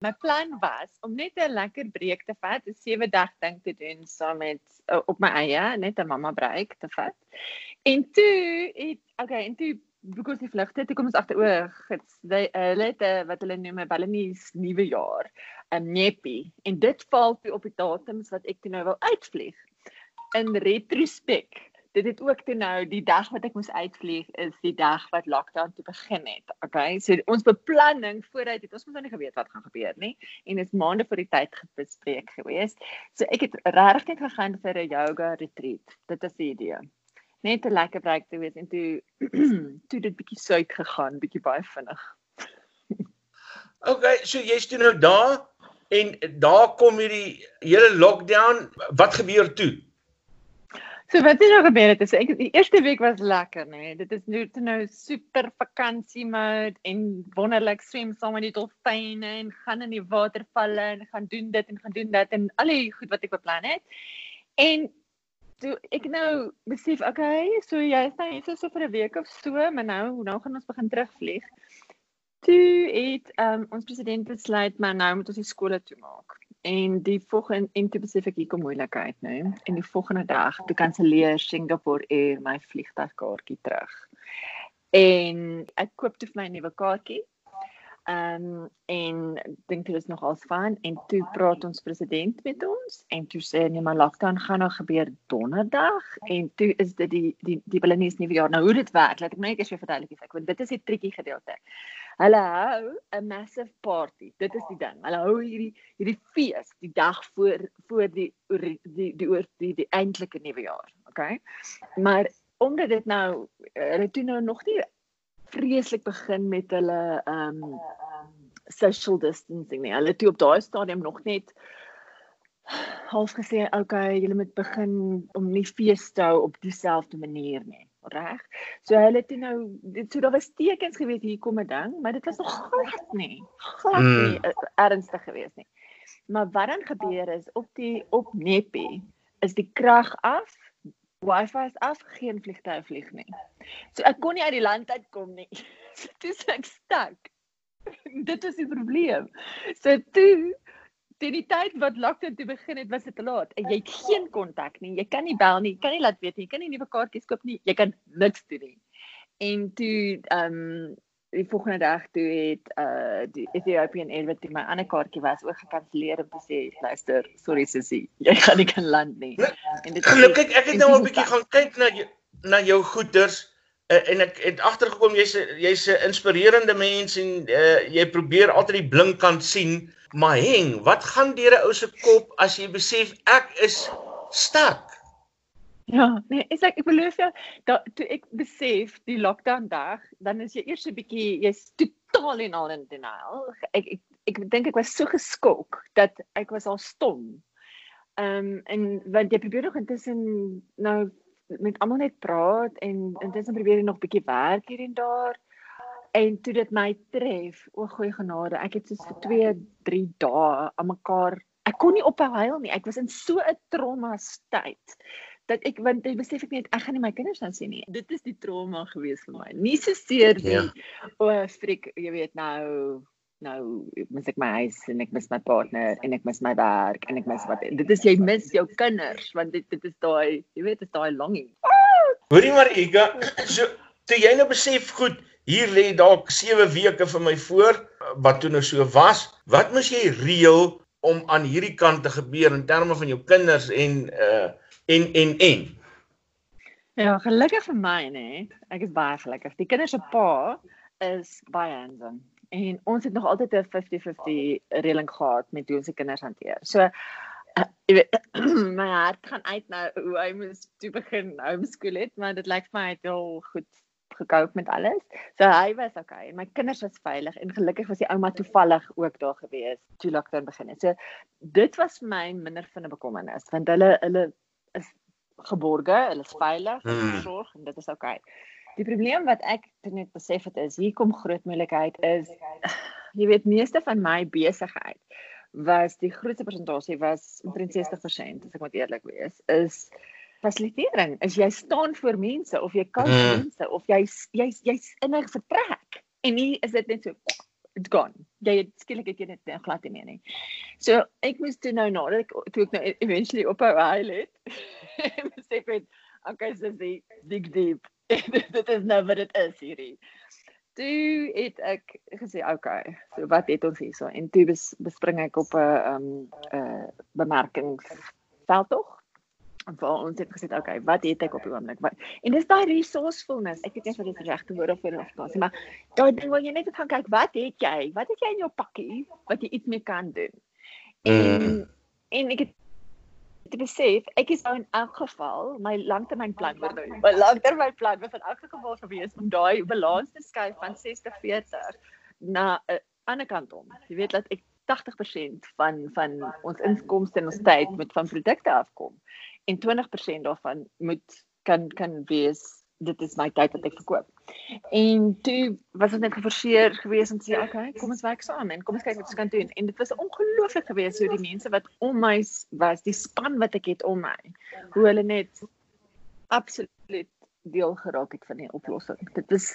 My plan was om net 'n lekker breek te vat, 'n 7 dag ding te doen saam met uh, op my eie, net 'n mamma breek te vat. En toe het okay, en toe because die vlugte toe kom ons agteroor gits hulle het uh, wat hulle noem 'n Balinese nuwe jaar 'n neppie en dit val toe op die datums wat ek toe nou wil uitvlieg in retrospek dit het ook toe nou die dag wat ek moes uitvlieg is die dag wat lockdown toe begin het. Okay, so ons beplanning vooruit het ons mos nou nie geweet wat gaan gebeur nie en is maande voor die tyd bespreek gewees. So ek het regtig net gegaan vir 'n yoga retreat. Dit is die idee. Net 'n lekker break te wees en toe toe dit bietjie suid gegaan, bietjie baie vinnig. okay, so jy's toe nou daar en daar kom hierdie hele lockdown. Wat gebeur toe? So wat het nou gebeur het is ek die eerste week was lekker nê. Nee. Dit is nou toe nou super vakansie mode en wonderlik swem saam met die dolfyne en gaan in die watervalle en gaan doen dit en gaan doen dat en al die goed wat ek beplan het. En toe ek nou besef okay, so jy is nou hier so vir 'n week of so, maar nou nou gaan ons begin terugvlieg. Toe het um, ons president besluit maar nou moet ons die skole toemaak en die volgende en toe besef ek hier kom moeilikheid nou en die volgende dag toe kanselleer Singapore Air my vliegtuigkaartjie terug. En ek koop toe vir my 'n nuwe kaartjie. Um, en dink dit is nogal fyn en toe praat ons president met ons en toe sê nee maar lockdown gaan nou gebeur donderdag en toe is dit die die die Balinese nuwe jaar. Nou hoe dit werk, laat ek net eers weer verduidelik ek want dit is die triekie gedeelte. Hulle hou 'n massive party. Dit is die ding. Hulle hou hierdie hierdie fees die dag voor voor die die die die oor die, die eintlike nuwe jaar, okay? Maar omdat dit nou hulle toe nou nog nie vreeslik begin met hulle um social distancing nie. Hulle toe op daai stadium nog net half gesê, okay, julle moet begin om nie fees te hou op dieselfde manier nie reg. So hulle het nou dit so daar was tekens gewees hier kom 'n ding, maar dit was nog glad nie. Glad nie mm. ernstig geweest nie. Maar wat dan gebeur is op die op Nepi is die krag af. Wi-Fi is af, geen vliegtuie vlieg nie. So ek kon nie uit die land uit kom nie. So dis ek stuk. dit is die probleem. So toe teen die tyd wat lockdown toe begin het, was dit te laat. En jy het geen kontak nie. Jy kan nie bel nie, kan nie laat weet nie. Jy kan nie nuwe kaartjies koop nie. Jy kan niks doen nie. En toe ehm um, die volgende dag toe het uh die Ethiopian Airways my ander kaartjie was ook gekanselleer om te sê luister, sorry sussie, jy gaan nie kan land nie. En dit Gelukkig ek het nou 'n bietjie gaan kyk na jou, na jou goeders uh, en ek het agtergekom jy's jy's 'n inspirerende mens en uh, jy probeer altyd die blink kant sien. Maar heng, wat gaan deur 'n ou se kop as jy besef ek is stak? Ja, nee, is ek ek beloof jou dat toe ek besef die lockdown dag, dan is jy eers 'n bietjie jy's totaal en al in denial. Ek ek ek dink ek was so geskok dat ek was al stom. Ehm um, en want jy probeer nog intussen nou met almal net praat en intussen probeer jy nog bietjie werk hier en daar. En toe dit my tref, o goeie genade, ek het soos vir 2, 3 dae aan mekaar, ek kon nie ophou huil nie. Ek was in so 'n trauma tyd dat ek want ek besef ek net ek gaan nie my kinders nou sien nie. Dit is die trauma gewees vir my. Nie so seer nie. Ja. O, frik, jy weet nou nou mis ek my huis en ek mis my partner en ek mis my werk en ek mis wat dit is jy mis jou kinders want dit dit is daai jy weet dit is daai longing. Hoorie maar Ega, so toe jy nou besef goed hier lê dalk 7 weke vir my voor wat toe nou so was. Wat moet jy reël om aan hierdie kant te gebeur in terme van jou kinders en uh en en en Ja, gelukkig vir my nê. Ek is baie gelukkig. Die kinders se pa is baie handsome en ons het nog altyd 'n 50-50 reëling gehad met hoe ons se kinders hanteer. So uh, jy weet my hart gaan uit nou hoe hy moet toe begin homeschool het, maar dit lyk vir my het al goed gekoop met alles. So hy was okay en my kinders was veilig en gelukkig was die ouma toevallig ook daar gewees toe lockdown begin het. So dit was vir my minder van 'n bekommernis want hulle hulle is geborge, hulle is veilig, hmm. versorg en dit is okay. Die probleem wat ek net besef het is hier kom groot moeilikheid is jy weet meeste van my besigheid was die grootste persentasie was omtrent 60% as ek moet eerlik wees is fasilitering is jy staan voor mense of jy coach mm. mense of jy jy's jy's in 'n vertrek en nie is dit net so it's gone jy het skielik het jy dit net glad nie meer nie. So ek moes toe nou nadat ek toe ek nou eventually ophou huil het. sê ek weet okay so die dig deep. dit is nou wat dit is hierdie. Toe het ek gesê okay, so wat het ons hierso en toe bes, bespring ek op 'n um 'n uh, bemerkingsveld tog waar ons het gesê okay, wat het ek op die oomblik? Wat en dis daai resourcefulness. Ek weet nie of dit die regte woord of vir is, maar daai ding waar jy net gaan kyk, wat het jy? Wat het jy in jou pakkie wat jy iets mee kan doen? En mm. en ek het te besef ek is nou in elk geval my langtermynplan word nou my langtermynplan was in elk geval gewees om daai balans te skuif van 60-40 na 'n uh, ander kant om. Jy weet dat ek 80% van van ons inkomste en ons tyd met van produkte afkom en 20% daarvan moet kan kan wees dit is my tyd wat ek verkoop. En toe was dit net geforseer geweest om te sê okay, kom ons werk saam en kom ons kyk wat ons kan doen. En dit was ongelooflik geweest hoe die mense wat om my was, die span wat ek het om my, hoe hulle net absoluut deel geraak het van die oplossing. Dit was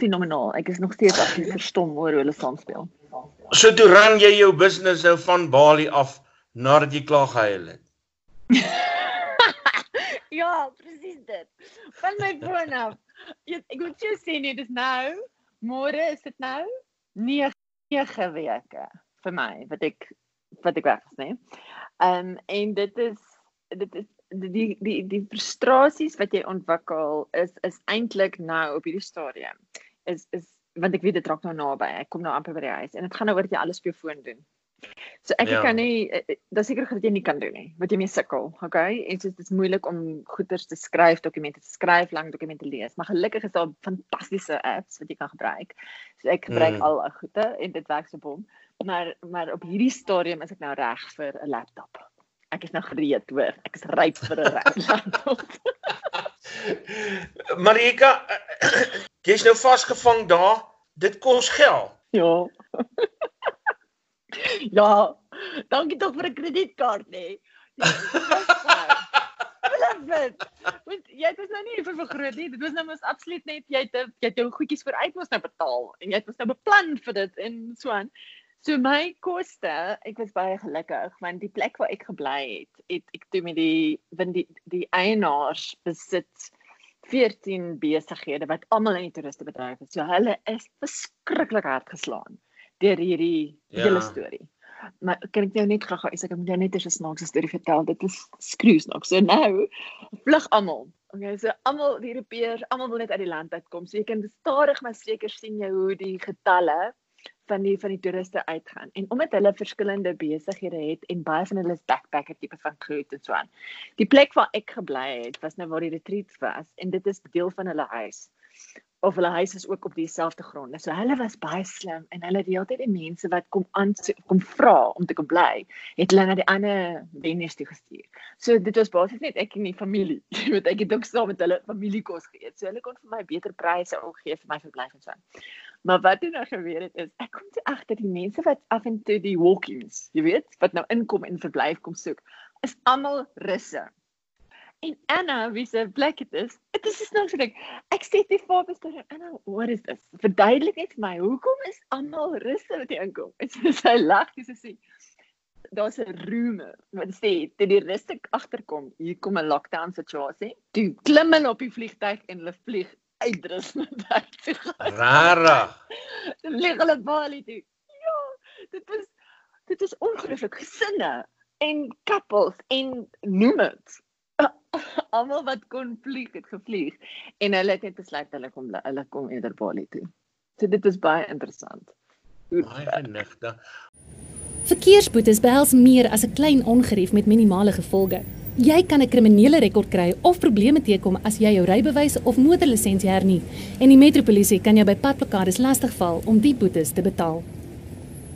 fenomenaal. Ek is nog steeds aktief verstom oor hoe hulle saam speel. So toe ran jy jou business nou van Bali af nadat jy klaar gehuil het. ja, presies dit. Van my foon af. Jy ek moet jou sê nee, dis nou. Môre is dit nou 9 9 weke vir my wat ek wat ek is, nê. Ehm um, en dit is dit is die die die frustrasies wat jy ontwikkel is is eintlik nou op hierdie stadium. Is is want ek weet dit raak nou naby. Ek kom nou amper by die huis en dit gaan nou oor jy alles op jou foon doen. So ek ja. kan nie eh, eh, dis seker dat jy nie kan doen nie wat jy mee sukkel, okay? En dit is moeilik om goeders te skryf, dokumente te skryf, lang dokumente lees, maar gelukkig is daar fantastiese apps wat jy kan gebruik. So ek gebruik mm. al daai goede en dit werk so bom. Maar maar op hierdie stadium is ek nou reg vir 'n laptop. Ek is nou gereed, hoor. Ek is ryp vir 'n laptop. Marika, jy's nou vasgevang daar. Dit kos geld. Ja. Ja, dankie tog vir 'n kredietkaart nê. Blabit. Want jy het nou nie vir vergroot nie. Dit was nou mos absoluut net jy het jy het jou goedjies vooruit moes nou betaal en jy het mos nou beplan vir dit en so aan. So my koste, ek was baie gelukkig want die plek waar ek gebly het, het ek toe met die want die die eienaars besit 14 besighede wat almal in die toeristebedryf is. So hulle is verskriklik hard geslaan deur hierdie ja. hele storie. Maar kan ek jou net gou-gou ek moet jou net 'n snaakse storie vertel. Dit is skreus nog. So nou vlug almal. Okay, so almal die Europeërs, almal wil net uit die land uitkom. So jy kan stadig maar seker sien jy hoe die getalle van die van die toeriste uitgaan. En omdat hulle verskillende besighede het en baie van hulle is backpacker tipe van groot en so aan. Die plek waar ek gebly het, was nou waar die retreat was en dit is deel van hulle huis of hulle huis is ook op dieselfde grond. So hulle was baie slim en hulle het die hele tyd die mense wat kom aan kom vra om te kom bly, het hulle na die ander venues toe gestuur. So dit was basies net ek en die familie. Jy weet ek het ook saam met hulle familiekos geëet. So hulle kon vir my beter pryse ook gee vir my verblyf en so. Maar wat doen nou gebeur het is ek kom toe agter die mense wat af en toe die walk-ins, jy weet, wat nou inkom en verblyf kom soek, is almal russe. En Anna, wie se plek dit is, dit is nou so ding. Ek sê dit vir Pastor Anna, what is this? Verduidelik net vir my, hoekom is almal rustig wat hier inkom? En sy sy lag, sy sê daar's 'n rumor wat sê dit die rustig agterkom. Hier kom 'n lockdown situasie. Toe klim hulle op die vliegtyg en hulle vlieg uitrus met daai. Rara. Dit vlieg hulle Bali toe. Ja, dit is dit is ongelooflik gesinne en couples en noem dit almal wat kon vlieg het gevlieg en hulle het net besluit hulle kom hulle kom eerder Bali toe. So dit is baie interessant. Baie genigte. Verkeersboetes behels meer as 'n klein ongerief met minimale gevolge. Jy kan 'n kriminele rekord kry of probleme teekom as jy jou rybewys of motorlisensie hernie en die metropolisie kan jou by padblokkades lastigval om die boetes te betaal.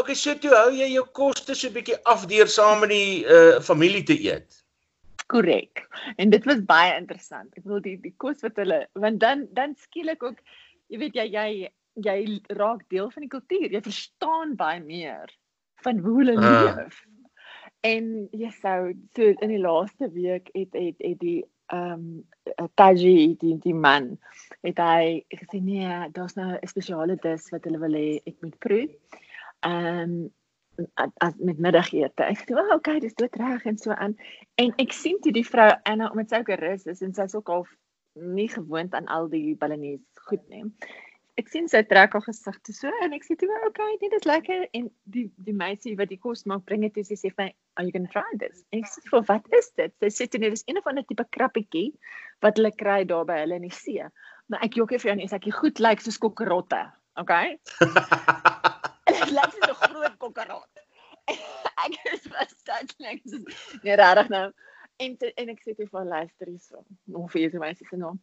okay, so toe hou jy jou koste so 'n bietjie af deur saam met die uh familie te eet. Korrek. En dit was baie interessant. Ek bedoel die die kos wat hulle want dan dan skielik ook jy weet jy jy jy raak deel van die kultuur. Jy verstaan baie meer van hoe hulle uh. leef. En jy sou so in die laaste week het het het die ehm um, Taji die die man het hy gesê nee, daar's nou 'n spesiale dis wat hulle wil hê ek moet proe. Ehm um, as met middagete. Ek sê, "Oké, okay, dis dit reg en so aan." En ek sien toe die vrou Anna om dit sou gerus is en sy's ook al nie gewoond aan al die Balinese goed nie. Ek sien sy trek haar gesig toe so en ek sê toe okay dit is lekker. En die die meisie wat die kos maak bring dit sy sê vir my are you going to try this? En ek sê vir wat is dit? Sy sê dit is een of ander tipe krappietjie wat hulle kry daar by hulle in die see. Maar ek jokkie vir jou en ek sê goed lyk soos kokkerotte okay dit lyk soos 'n groot kokkerot ek is verstaan nee rarig nou en te, en ek sê vir haar luister hierso nog vir jy meisie se naam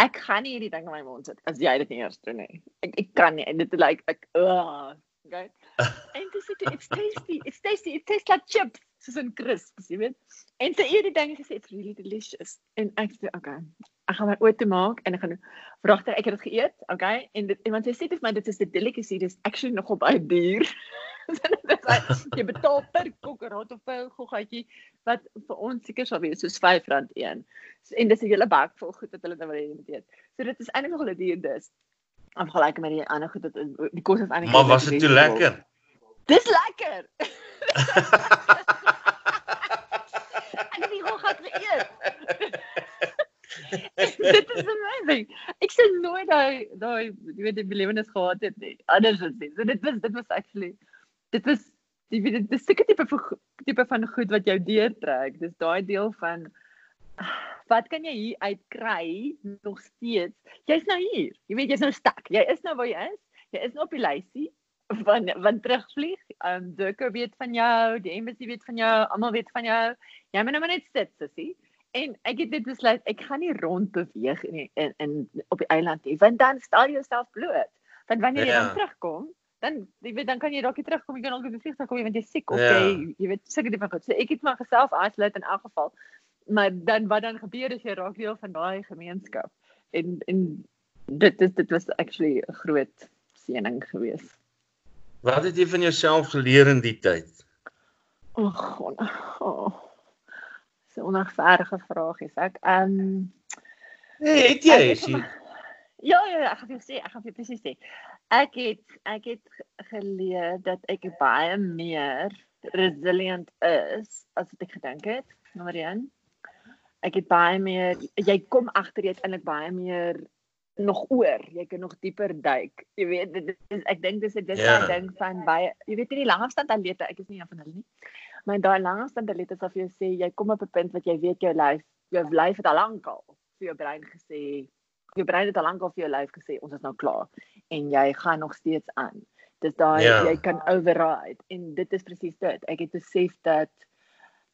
ek gaan nie hierdie ding in my mond sit as jy dit nie eers doen nie. Ek ek kan nie. Dit lyk ek uh, okay. En dis dit it's tasty. It's tasty. It tastes like chips. Soos 'n crisps, jy weet. En sy eet die ding gesê it's really delicious. En ek sê okay. Ek gaan my oop te maak en ek gaan vragter ek het dit geëet, okay? En dit iemand sê vir my dit is 'n delicacy. Dis actually nogal baie duur. jy betaal per kokkerot of per goggatjie wat vir ons seker sal wees soos R5 een. So, en dis 'n hele bak vol goed wat hulle dan wil hê moet eet. So dit is eintlik nogal 'n duur dis. Om gelyk met die ander goed wat die kos is eintlik Maar was dit toe lekker? Dis lekker. Ek het die goggat geëet. dit is amazing. Ek sê nooit daai daai jy weet die belewenis gehad het nie. Anders as dit. So dit was dit was actually dit was jy weet dit is seker tipe tipe van goed wat jou deurtrek. Dis daai deel van wat kan jy hier uitkry nog steeds? Jy's nou hier. Jy weet jy's nou stak. Jy is nou waar jy is. Jy is nou op die lysie van van terugvlieg. Ehm um, Dirk weet van jou, die embassy weet van jou, almal weet van jou. Jy moet nou maar net sit, sussie. En ek het dit besluit, ek gaan nie rond beweeg in in, in op die eiland nie, want dan stel jy jouself bloot. Want wanneer jy ja. dan terugkom, dan jy weet dan kan jy dalk nie terugkom jy kan dalk in die vliegtuig kom jy want jy siek of ja. jy jy weet seker die van goed. So ek het maar geself aansluit in elk geval. Maar dan wat dan gebeur is jy raak deel van daai gemeenskap. En en dit is dit was actually 'n groot seëning geweest. Wat het jy van jouself geleer in die tyd? Ag, oh, so onregverdige vraag is ek. Ehm um, het jy is jy Ja, ja, ja, ek gaan vir jou sê, ek gaan vir jou presies sê. Ek het ek het geleer dat ek baie meer resilient is as wat ek gedink het. Nommer 1. Ek het baie meer jy kom agter jy het eintlik baie meer nog oor. Jy kan nog dieper duik. Jy weet dit is ek dink dis 'n dis 'n yeah. ding van baie jy weet nie die langafstand atlete, ek is nie een van hulle nie. Maar daai langafstand atlete sal vir jou sê jy kom op 'n punt wat jy weet jou lyf jou lyf het al lank al vir jou brein gesê jou brein het al lank al vir jou lyf gesê ons is nou klaar en jy gaan nog steeds aan. Dis daai yeah. Ja. jy kan override en dit is presies dit. Ek het besef dat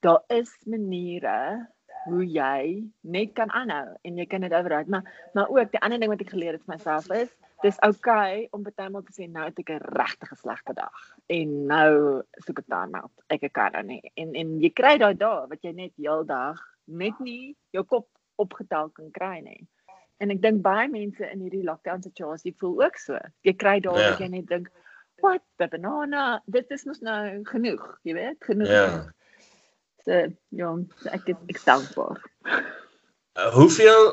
daar is maniere hoe jy net kan aanhou en jy kan dit override. Maar maar ook die ander ding wat ek geleer het vir myself is dis oukei okay om bytelmal te sê nou het ek 'n regtig slegte dag en nou soek ek dan nou ek kan dan nie en en jy kry daai dae wat jy net heeldag net nie jou kop opgetel kan kry nie. En ek dink baie mense in hierdie lockdown situasie voel ook so. Jy kry daar ja. jy net dink, "What the banana? Dit is mos nou genoeg, jy weet, genoeg." Ja. So, ja, ek het ek dankbaar. Uh, hoeveel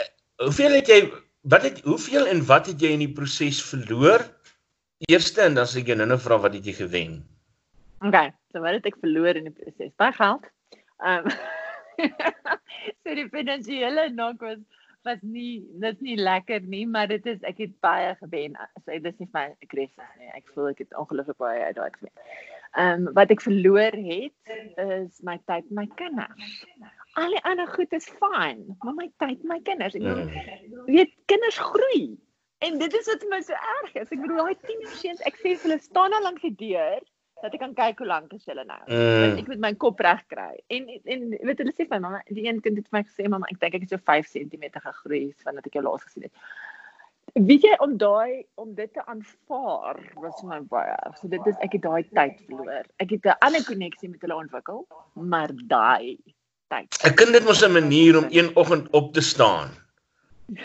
uh, hoeveel het jy wat het hoeveel en wat het jy in die proses verloor? Eerste en dan sê ek jou nou vra wat het jy gewen? OK, so wat het ek verloor in die proses? Baie geld. Ehm um, so die finansiële nok was was nie dit nie lekker nie, maar dit is ek het baie gewen. So dit is nie my krisis nie. Ek voel ek het ongelukkig baie uit daai gewen. Ehm um, wat ek verloor het is my tyd met my kinders. Al die ander goed is fyn, maar my tyd my kinders. Ek bedoel, mm. weet kinders groei. En dit is wat my so erg is. Ek bedoel daai tienerseuns, ek sê hulle staan al langs die deur dat ek kan kyk hoe lank is hulle nou. Mm. Ek moet my kop reg kry. En en weet hulle sê vir my mamma, die een kind het vir my gesê mamma, ek dink ek is so 5 cm gegroei vandat ek jou laas gesien het. Weet jy om daai om dit te aanvaar was vir my baie erg. So dit is ek het daai tyd verloor. Ek het 'n ander koneksie met hulle ontwikkel, maar daai tyd. 'n Kind het mos 'n manier om een oggend op te staan.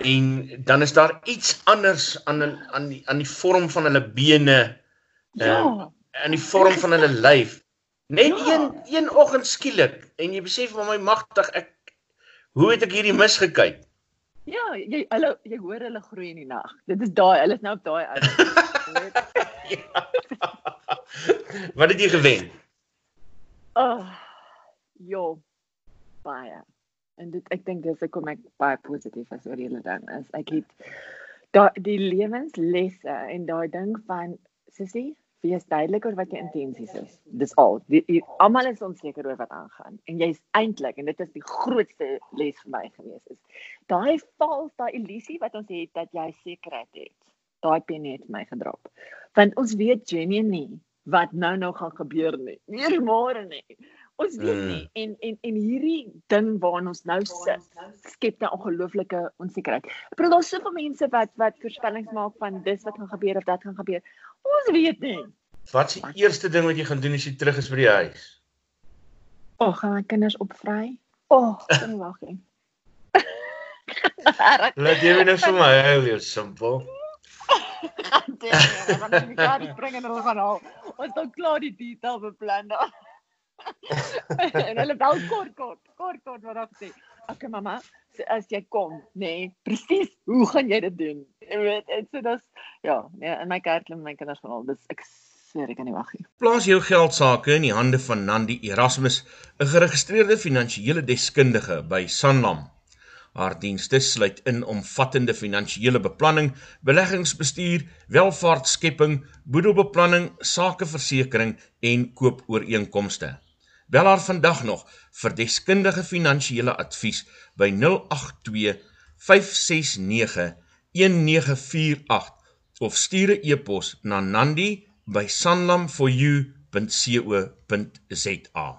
En dan is daar iets anders aan aan die aan die vorm van hulle bene, Ja. Ehm, aan die vorm van hulle lyf. Net Ja. een een oggend skielik en jy besef maar my magtig ek hoe het ek hierdie mis gekyk? Ja, jy hulle jy hoor hulle groei in die nag. Dit is daai, hulle is nou op daai ouderdom. Wat het jy gewen? Oh, ja, baie. En dit ek dink dis hoekom ek baie positief is oor die hele ding is. Ek het daai die lewenslesse en daai ding van sussie, wees duidelik oor wat jou intensies is. Dis al. Almal is onseker oor wat aangaan en jy's eintlik en dit is die grootste les vir my gewees is. Daai vals, daai illusie wat ons het dat jy sekerheid het. Daai pen het my gedrop. Want ons weet genuine nie wat nou nou gaan gebeur nie. Nie môre nie. Ons weet Mm. nie en en en hierdie ding waarin ons nou sit skep 'n ongelooflike onsekerheid. Ek bedoel daar's soveel mense wat wat voorspellings maak van dis wat gaan gebeur of dat gaan gebeur. Ons weet nie. Wat is die eerste ding wat jy gaan doen as jy terug is by die huis? O, oh, gaan my kinders opvry? O, oh, kan nie wag nie. Laat jy my nou my huil, jou simpel. gaan dit. Ons gaan die kar bring en hulle gaan haal. Ons het al klaar die detail beplan daar. En hulle bel kort kort, kort kort wat ek sê. Okay, mamma, so as jy kom, nee, presies, hoe gaan jy dit doen? Jy weet, en so dis ja, nee, in my kerk en my kinders van al, dis ek sweer ek kan nie wag nie. Plaas jou geldsaake in die hande van Nandi Erasmus, 'n geregistreerde finansiële deskundige by Sanlam. Haar dienste sluit in omvattende finansiële beplanning, beleggingsbestuur, welvaartskepping, boedelbeplanning, sakeversekering en koopooreenkomste. Bel haar vandag nog vir deskundige finansiële advies by 082 569 1948 of stuur 'n e-pos na nandi by sanlamforyou.co.za.